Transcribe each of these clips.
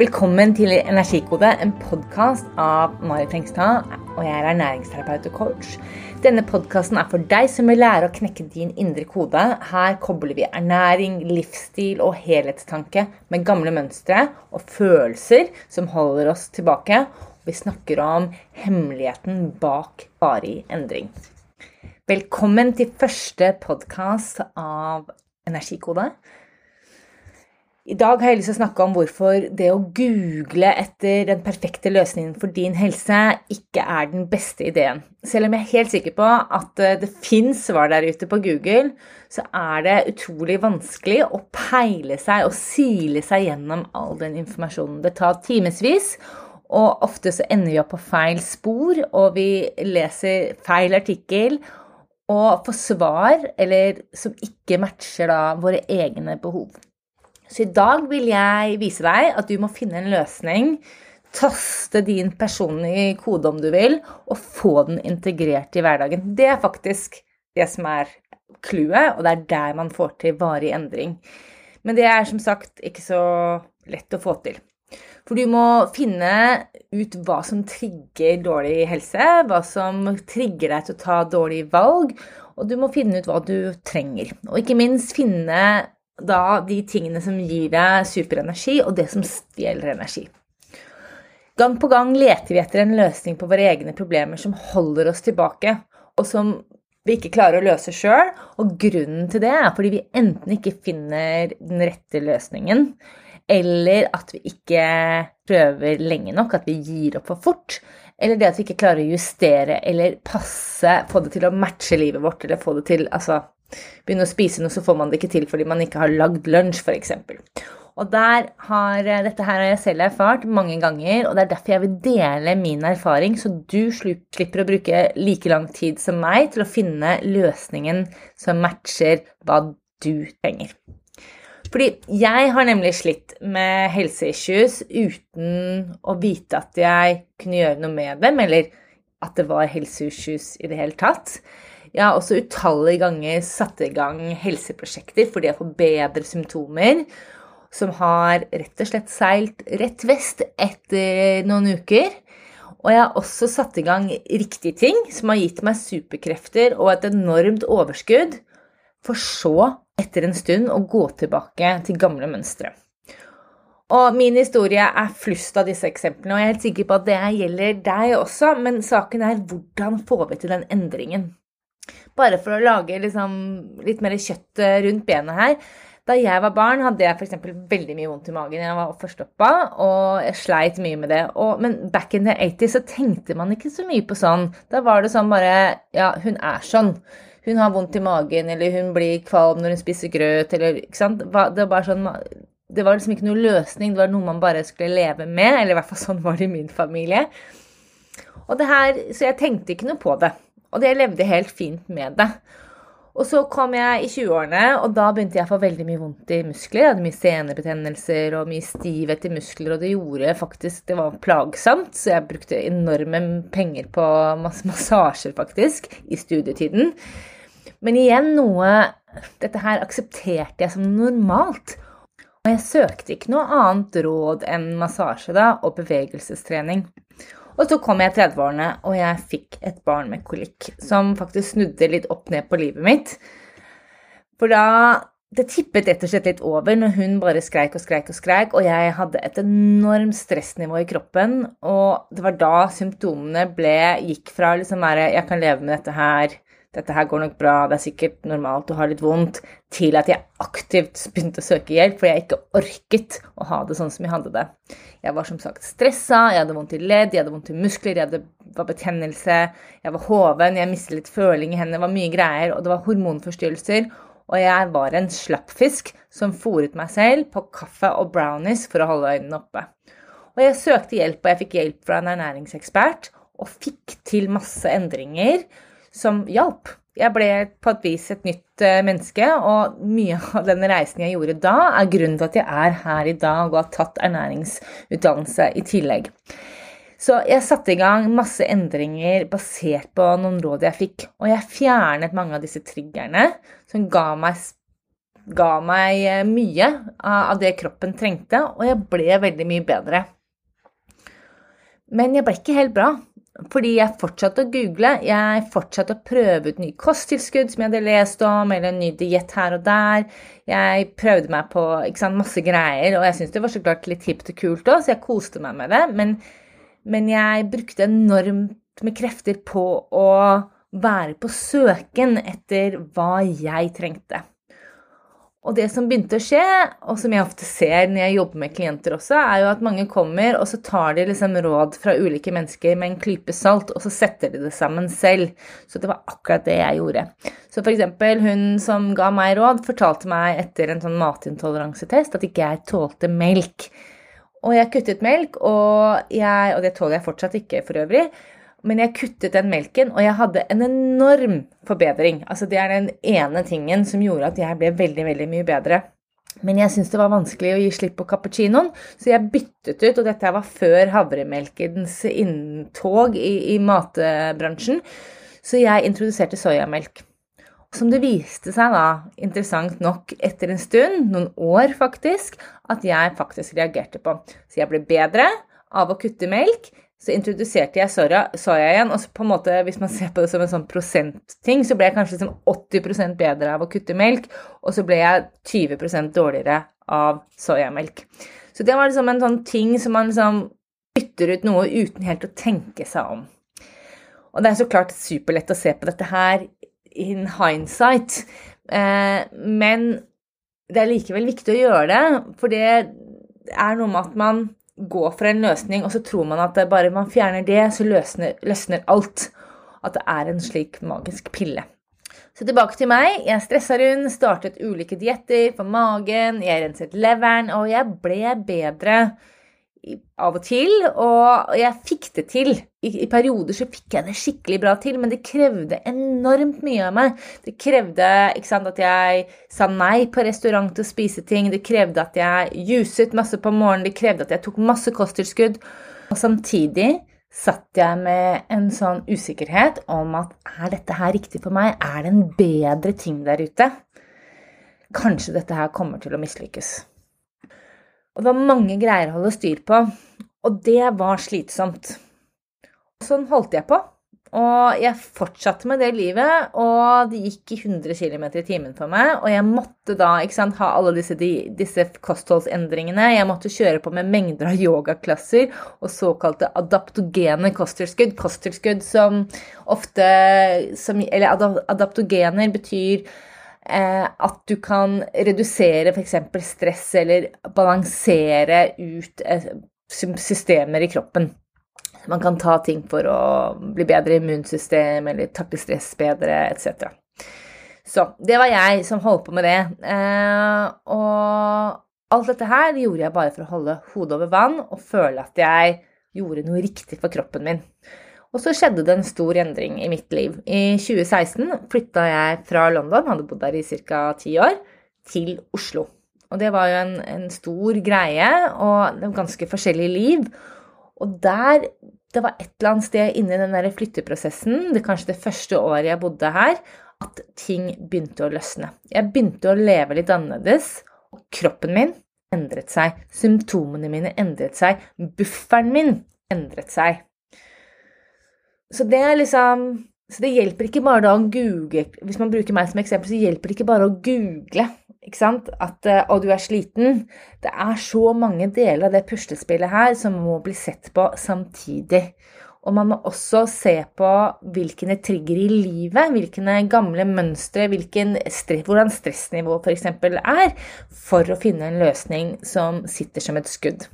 Velkommen til Energikode, en podkast av Mari Hengstad. Og jeg er ernæringsterapeut og coach. Denne podkasten er for deg som vil lære å knekke din indre kode. Her kobler vi ernæring, livsstil og helhetstanke med gamle mønstre og følelser som holder oss tilbake. Vi snakker om hemmeligheten bak varig endring. Velkommen til første podkast av Energikode. I dag har jeg lyst til å snakke om hvorfor det å google etter den perfekte løsningen for din helse ikke er den beste ideen. Selv om jeg er helt sikker på at eh, det fins svar der ute på Google, så er det utrolig vanskelig å peile seg og sile seg gjennom all den informasjonen. Det tar timevis, og ofte så ender vi opp på feil spor, og vi leser feil artikkel og får svar eller som ikke matcher da våre egne behov. Så i dag vil jeg vise deg at du må finne en løsning. Taste din personlige kode om du vil, og få den integrert i hverdagen. Det er faktisk det som er clouet, og det er der man får til varig endring. Men det er som sagt ikke så lett å få til. For du må finne ut hva som trigger dårlig helse, hva som trigger deg til å ta dårlige valg, og du må finne ut hva du trenger. Og ikke minst finne da de tingene som gir deg superenergi, og det som stjeler energi. Gang på gang leter vi etter en løsning på våre egne problemer som holder oss tilbake, og som vi ikke klarer å løse sjøl. Og grunnen til det er fordi vi enten ikke finner den rette løsningen, eller at vi ikke prøver lenge nok, at vi gir opp for fort. Eller det at vi ikke klarer å justere eller passe, få det til å matche livet vårt, eller få det til Altså begynne å spise noe, så får man det ikke til fordi man ikke har lagd lunsj, f.eks. Og der har, eh, Dette her har jeg selv erfart mange ganger, og det er derfor jeg vil dele min erfaring, så du slipper å bruke like lang tid som meg til å finne løsningen som matcher hva du trenger. Fordi jeg har nemlig slitt med helseissues uten å vite at jeg kunne gjøre noe med dem, eller at det var helseissues i det hele tatt. Jeg har også utallige ganger satt i gang helseprosjekter fordi jeg får bedre symptomer, som har rett og slett seilt rett vest etter noen uker. Og jeg har også satt i gang riktige ting som har gitt meg superkrefter og et enormt overskudd, for så, etter en stund, å gå tilbake til gamle mønstre. Og min historie er flust av disse eksemplene, og jeg er helt sikker på at det gjelder deg også, men saken er hvordan får vi til den endringen? Bare for å lage liksom litt mer kjøtt eh, rundt benet her. Da jeg var barn, hadde jeg f.eks. veldig mye vondt i magen. Jeg var forstoppa, og jeg sleit mye med det. Og, men back in the 80s så tenkte man ikke så mye på sånn. Da var det sånn bare Ja, hun er sånn. Hun har vondt i magen, eller hun blir kvalm når hun spiser grøt, eller ikke sant. Det var sånn det var liksom ikke noe løsning, det var noe man bare skulle leve med. Eller i hvert fall sånn var det i min familie. Og det her, Så jeg tenkte ikke noe på det. Og det levde helt fint med det. Og så kom jeg i 20-årene, og da begynte jeg å få veldig mye vondt i muskler. Jeg hadde mye senebetennelser og mye stivhet i muskler, og det gjorde faktisk Det var plagsomt, så jeg brukte enorme penger på masse massasjer, faktisk, i studietiden. Men igjen noe Dette her aksepterte jeg som normalt. Og jeg søkte ikke noe annet råd enn massasje da, og bevegelsestrening. Og så kom jeg i 30-årene, og jeg fikk et barn med kolikk, som faktisk snudde litt opp ned på livet mitt. For da Det tippet rett og slett litt over når hun bare skreik og skreik og skreik, og jeg hadde et enormt stressnivå i kroppen, og det var da symptomene ble Gikk fra liksom være Jeg kan leve med dette her dette her går nok bra, det er sikkert normalt å ha litt vondt, til at jeg aktivt begynte å søke hjelp fordi jeg ikke orket å ha det sånn som jeg hadde det. Jeg var som sagt stressa, jeg hadde vondt i ledd, jeg hadde vondt i muskler, jeg hadde, var betennelse, jeg var hoven, jeg mistet litt føling i hendene, det var mye greier, og det var hormonforstyrrelser. Og jeg var en slappfisk som fòret meg selv på kaffe og brownies for å holde øynene oppe. Og jeg søkte hjelp, og jeg fikk hjelp fra en ernæringsekspert, og fikk til masse endringer som hjalp. Jeg ble på et vis et nytt eh, menneske, og mye av den reisen jeg gjorde da, er grunnen til at jeg er her i dag og har tatt ernæringsutdannelse i tillegg. Så jeg satte i gang masse endringer basert på noen råd jeg fikk, og jeg fjernet mange av disse triggerne som ga meg ga meg eh, mye av det kroppen trengte, og jeg ble veldig mye bedre. Men jeg ble ikke helt bra. Fordi jeg fortsatte å google, jeg fortsatte å prøve ut nye kosttilskudd som jeg hadde lest om, eller en ny diett her og der. Jeg prøvde meg på sant, masse greier, og jeg syntes det var så klart litt hipt og kult òg, så jeg koste meg med det. Men, men jeg brukte enormt med krefter på å være på søken etter hva jeg trengte. Og det som begynte å skje, og som jeg ofte ser når jeg jobber med klienter også, er jo at mange kommer, og så tar de liksom råd fra ulike mennesker med en klype salt, og så setter de det sammen selv. Så det var akkurat det jeg gjorde. Så eksempel hun som ga meg råd, fortalte meg etter en sånn matintoleransetest at ikke jeg tålte melk. Og jeg kuttet melk, og, jeg, og det tåler jeg fortsatt ikke for øvrig. Men jeg kuttet den melken, og jeg hadde en enorm forbedring. Altså Det er den ene tingen som gjorde at jeg ble veldig, veldig mye bedre. Men jeg syntes det var vanskelig å gi slipp på cappuccinoen, så jeg byttet ut, og dette var før havremelkens inntog i, i matbransjen, så jeg introduserte soyamelk. Som det viste seg, da, interessant nok etter en stund, noen år faktisk, at jeg faktisk reagerte på. Så jeg ble bedre av å kutte melk, så introduserte jeg soya, soya, igjen. Og så på en måte, hvis man ser på det som en sånn prosentting, så ble jeg kanskje liksom 80% bedre av å kutte melk, og så ble jeg 20% dårligere av soyamelk. Så det var liksom en sånn ting som man liksom bytter ut noe uten helt å tenke seg om. Og det er så klart superlett å se på dette her in hindsight, eh, men det er likevel viktig å gjøre det, for det er noe med at man gå for en løsning, og så tror man at bare man fjerner det, så løsner, løsner alt. At det er en slik magisk pille. Så tilbake til meg. Jeg stressa rundt, startet ulike dietter for magen, jeg renset leveren, og jeg ble bedre av og til, og jeg fikk det til. I, I, perioder så fikk jeg det skikkelig bra til, men det krevde enormt mye av meg. Det krevde sant, at jeg sa nei på restaurant å spise ting, det krevde at jeg juset masse på morgenen, det krevde at jeg tok masse kosttilskudd. Og samtidig satt jeg med en sånn usikkerhet om at er dette her riktig for meg? Er det en bedre ting der ute? Kanskje dette her kommer til å mislykkes. Og det var mange greier å holde styr på, og det var slitsomt. Sånn holdt jeg på. Og jeg fortsatte med det livet, og det gikk i 100 km i timen for meg. Og jeg måtte da sant, ha alle disse, disse, kostholdsendringene. Jeg måtte kjøre på med mengder av yogaklasser og såkalte adaptogene kosttilskudd. Kosttilskudd som ofte som, Eller adaptogener betyr at du kan redusere f.eks. stress eller balansere ut eh, systemer i kroppen. Man kan ta ting for å bli bedre immunsystem eller takle stress bedre etc. Så det var jeg som holdt på med det. Eh, og alt dette her gjorde jeg bare for å holde hodet over vann og føle at jeg gjorde noe riktig for kroppen min. Og så skjedde det en stor endring i mitt liv. I 2016 flytta jeg fra London, hadde bodd der i ca. ti år, til Oslo. Og det var jo en, en stor greie, og det var ganske forskjellig liv. Og der Det var et eller annet sted inni den der flytteprosessen, det kanskje det første året jeg bodde her, at ting begynte å løsne. Jeg begynte å leve litt annerledes, og kroppen min endret seg. Symptomene mine endret seg. Bufferen min endret seg. Så det er liksom Så det hjelper ikke bare å google Hvis man bruker meg som eksempel, så hjelper det ikke bare å google ikke sant? at eh, å, du er sliten. Det er så mange deler av det puslespillet her som må bli sett på samtidig. Og man må også se på hvilke trigger i livet, hvilke gamle mønstre, stress, hvordan stressnivået f.eks. er, for å finne en løsning som sitter som et skudd.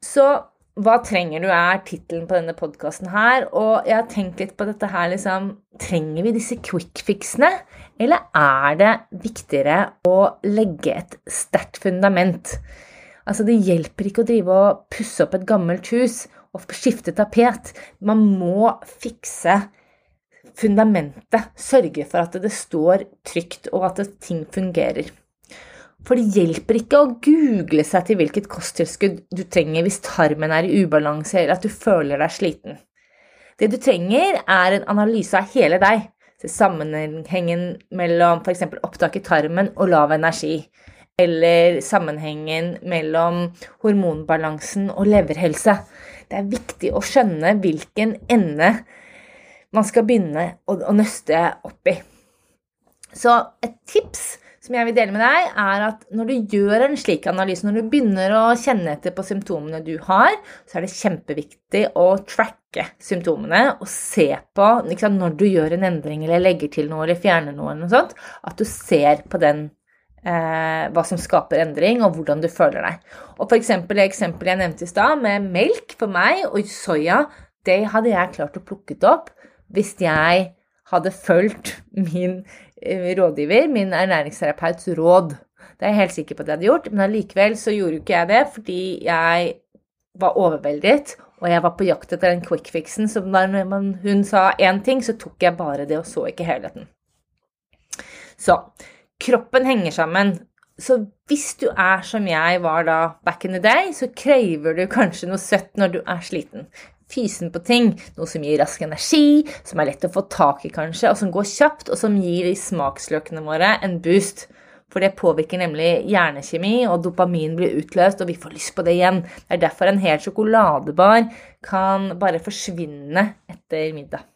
Så hva trenger du, er tittelen på denne podkasten her. Og jeg har tenkt litt på dette her, liksom Trenger vi disse quick fixene? Eller er det viktigere å legge et sterkt fundament? Altså, det hjelper ikke å drive og pusse opp et gammelt hus og skifte tapet. Man må fikse fundamentet. Sørge for at det står trygt, og at ting fungerer. For det hjelper ikke å google seg til hvilket kosttilskudd du trenger hvis tarmen er i ubalanse eller at du føler deg sliten. Det du trenger, er en analyse av hele deg. Til sammenhengen mellom f.eks. opptak i tarmen og lav energi. Eller sammenhengen mellom hormonbalansen og leverhelse. Det er viktig å skjønne hvilken ende man skal begynne å, å nøste opp i. Så et tips som jeg vil dele med deg, er at når du gjør en slik analyse, når du begynner å kjenne etter på symptomene du har, så er det kjempeviktig å tracke symptomene og se på liksom, når du gjør en endring eller legger til noe eller fjerner noe, eller noe sånt, at du ser på den eh, hva som skaper endring, og hvordan du føler deg. Og eksempel det eksempelet jeg nevnte i stad, med melk for meg og soya, det hadde jeg klart å plukke opp hvis jeg hadde fulgt min rådgiver, min ernæringsterapeuts råd. Det er jeg helt sikker på at jeg hadde gjort, men allikevel så gjorde ikke jeg det fordi jeg var overveldet, og jeg var på jakt etter den quick fixen, så når hun sa én ting, så tok jeg bare det og så ikke helheten. Så kroppen henger sammen. Så hvis du er som jeg var da back in the day, så krever du kanskje noe søtt når du er sliten fysen på ting. Noe som gir rask energi, som er lett å få tak i kanskje, og som går kjapt, og som gir de smaksløkene våre en boost. For det påvirker nemlig hjernekjemi, og dopamin blir utløst, og vi får lyst på det igjen. Det er derfor en hel sjokoladebar kan bare forsvinne etter middag.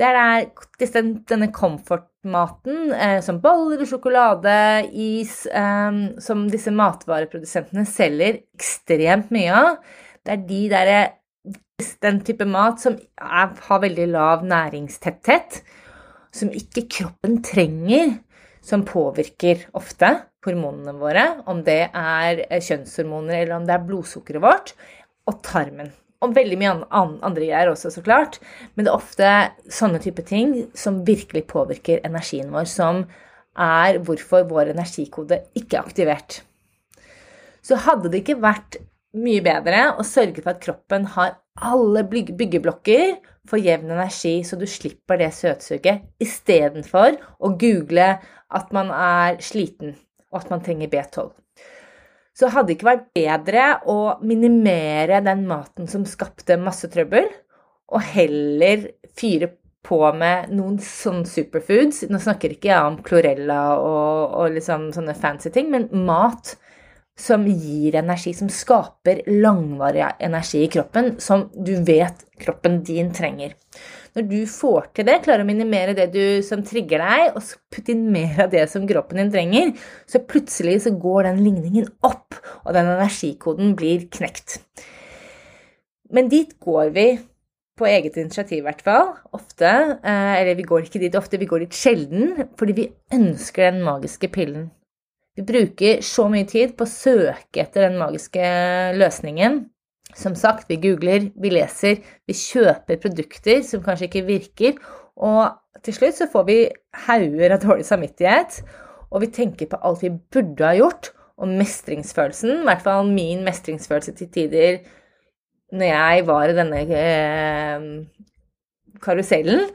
Det er der denne comfort-maten, eh, som boller, sjokolade, is, eh, som disse matvareprodusentene selger ekstremt mye av. Det er de derre den type mat som er, har veldig lav næringstetthet, som ikke kroppen trenger, som påvirker ofte hormonene våre, om det er eh, kjønnshormoner eller om det er blodsukkeret vårt, og tarmen. Og veldig mye andre greier også, så klart. Men det er ofte sånne type ting som virkelig påvirker energien vår, som er hvorfor vår energikode ikke er aktivert. Så hadde det ikke vært mye bedre å sørge for at kroppen har alle byggeblokker for jevn energi, så du slipper det søtsuget, istedenfor å google at man er sliten og at man trenger B12. Så hadde det ikke vært bedre å minimere den maten som skapte masse trøbbel, og heller fyre på med noen sånne superfoods. Nå snakker ikke jeg om klorella og, og liksom sånne fancy ting, men mat som gir energi, som skaper langvarig energi i kroppen, som du vet kroppen din trenger. Når du får til det, klarer å minimere det du, som trigger deg, og putte inn mer av det som kroppen din trenger, så plutselig så går den ligningen opp, og den energikoden blir knekt. Men dit går vi på eget initiativ, i hvert fall. Ofte. Eh, eller vi går ikke dit ofte, vi går dit sjelden, fordi vi ønsker den magiske pillen. Vi bruker så mye tid på å søke etter den magiske løsningen. Som sagt, vi googler, vi leser, vi kjøper produkter som kanskje ikke virker. Og til slutt så får vi hauger av dårlig samvittighet, og vi tenker på alt vi burde ha gjort, og mestringsfølelsen, i hvert fall min mestringsfølelse til tider når jeg var i denne eh, karusellen,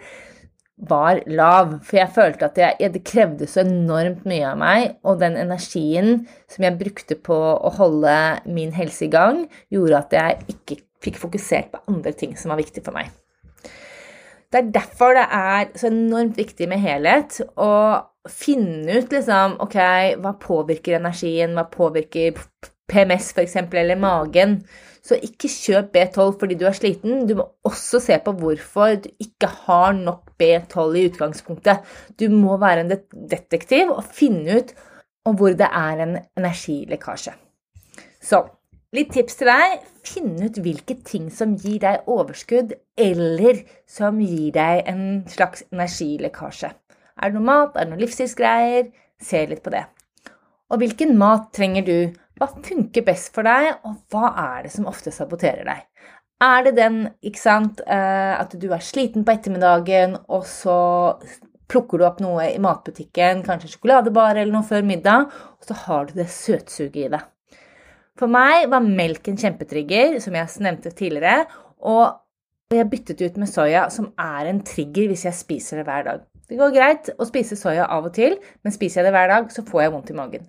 var lav. For jeg følte at jeg, det krevde så enormt mye av meg. Og den energien som jeg brukte på å holde min helse i gang, gjorde at jeg ikke fikk fokusert på andre ting som var viktig for meg. Det er derfor det er så enormt viktig med helhet. å finne ut liksom Ok, hva påvirker energien? Hva påvirker PMS, f.eks., eller magen? Så ikke kjøp B12 fordi du er sliten. Du må også se på hvorfor du ikke har nok B12 i utgangspunktet. Du må være en detektiv og finne ut om hvor det er en energilekkasje. Så litt tips til deg. Finn ut hvilke ting som gir deg overskudd, eller som gir deg en slags energilekkasje. Er det noe mat? Er det noe livsstilsgreier? Se litt på det. Og hvilken mat trenger du? Hva funker best for deg, og hva er det som ofte saboterer deg? Er det den ikke sant, eh, at du er sliten på ettermiddagen, og så plukker du opp noe i matbutikken, kanskje sjokoladebar eller noe før middag, og så har du det søtsuget i det? For meg var melk en kjempetrigger, som jeg nevnte tidligere, og jeg byttet ut med soya, som er en trigger hvis jeg spiser det hver dag. Det går greit å spise soya av og til, men spiser jeg det hver dag, så får jeg vondt i magen.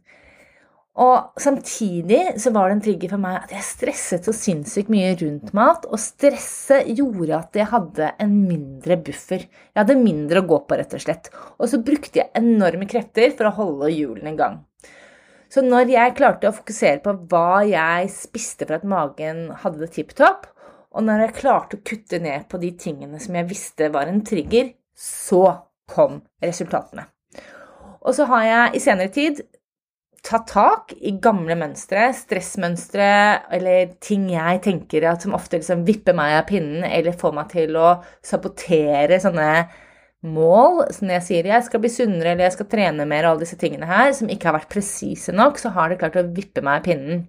Og samtidig så var det en trigger for meg at jeg stresset så sinnssykt mye rundt mat. Og stresset gjorde at jeg hadde en mindre buffer. Jeg hadde mindre å gå på, rett og slett. Og så brukte jeg enorme krefter for å holde hjulene i gang. Så når jeg klarte å fokusere på hva jeg spiste for at magen hadde det tipp topp, og når jeg klarte å kutte ned på de tingene som jeg visste var en trigger, så kom resultatene. Og så har jeg i senere tid ta tak i gamle mønstre, stressmønstre eller ting jeg tenker at som ofte liksom vipper meg av pinnen eller får meg til å sabotere sånne mål. Når jeg sier jeg skal bli sunnere eller jeg skal trene mer, og alle disse tingene her, som ikke har vært presise nok, så har det klart å vippe meg av pinnen.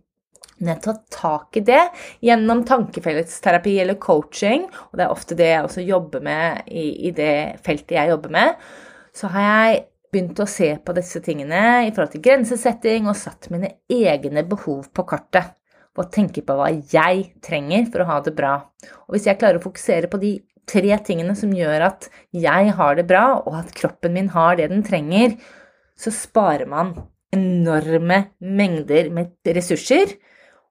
Når jeg tar tak i det gjennom tankefellesterapi eller coaching, og det er ofte det jeg også jobber med i, i det feltet jeg jobber med, så har jeg begynt å se på disse tingene i forhold til grensesetting og satt mine egne behov på kartet. Og tenke på hva jeg trenger for å ha det bra. Og hvis jeg klarer å fokusere på de tre tingene som gjør at jeg har det bra, og at kroppen min har det den trenger, så sparer man enorme mengder med ressurser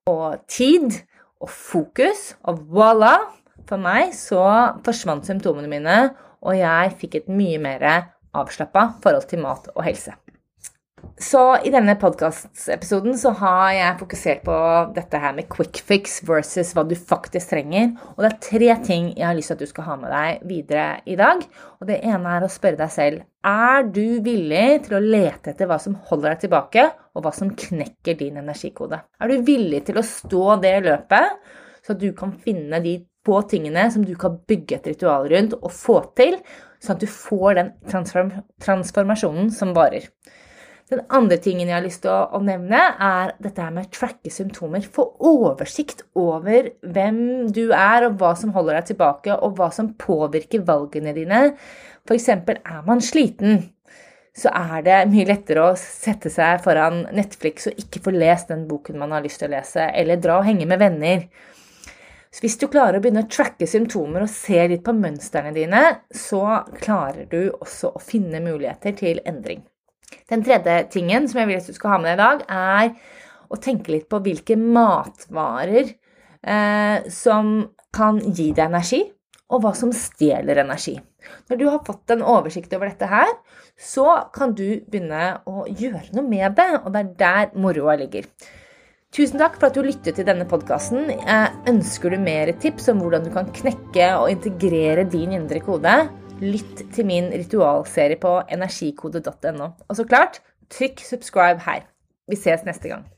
og tid og fokus. Og voilà! For meg så forsvant symptomene mine, og jeg fikk et mye mer avslappa forhold til mat og helse. Så i denne podkastepisoden så har jeg fokusert på dette her med quick fix versus hva du faktisk trenger. Og det er tre ting jeg har lyst til at du skal ha med deg videre i dag. Og det ene er å spørre deg selv er du villig til å lete etter hva som holder deg tilbake, og hva som knekker din energikode. Er du villig til å stå det løpet, så at du kan finne de få tingene som du kan bygge et ritual rundt og få til, sånn at du får den transform transformasjonen som varer. Den andre tingen jeg har lyst til å, å, nevne, er dette her med å tracke symptomer. Få oversikt over hvem du er, og hva som holder deg tilbake, og hva som påvirker valgene dine. F.eks. er man sliten, så er det mye lettere å sette seg foran Netflix og ikke få lest den boken man har lyst til å lese, eller dra og henge med venner. Så hvis du klarer å begynne å tracke symptomer og se litt på mønstrene dine, så klarer du også å finne muligheter til endring. Den tredje tingen som jeg vil at du skal ha med deg i dag, er å tenke litt på hvilke matvarer eh, som kan gi deg energi, og hva som stjeler energi. Når du har fått en oversikt over dette her, så kan du begynne å gjøre noe med det, og det er der moroa ligger. Tusen takk for at du lyttet til denne podkasten. Ønsker du mer tips om hvordan du kan knekke og integrere din indre kode? Lytt til min ritualserie på energikode.no. Og så klart, trykk subscribe her. Vi ses neste gang.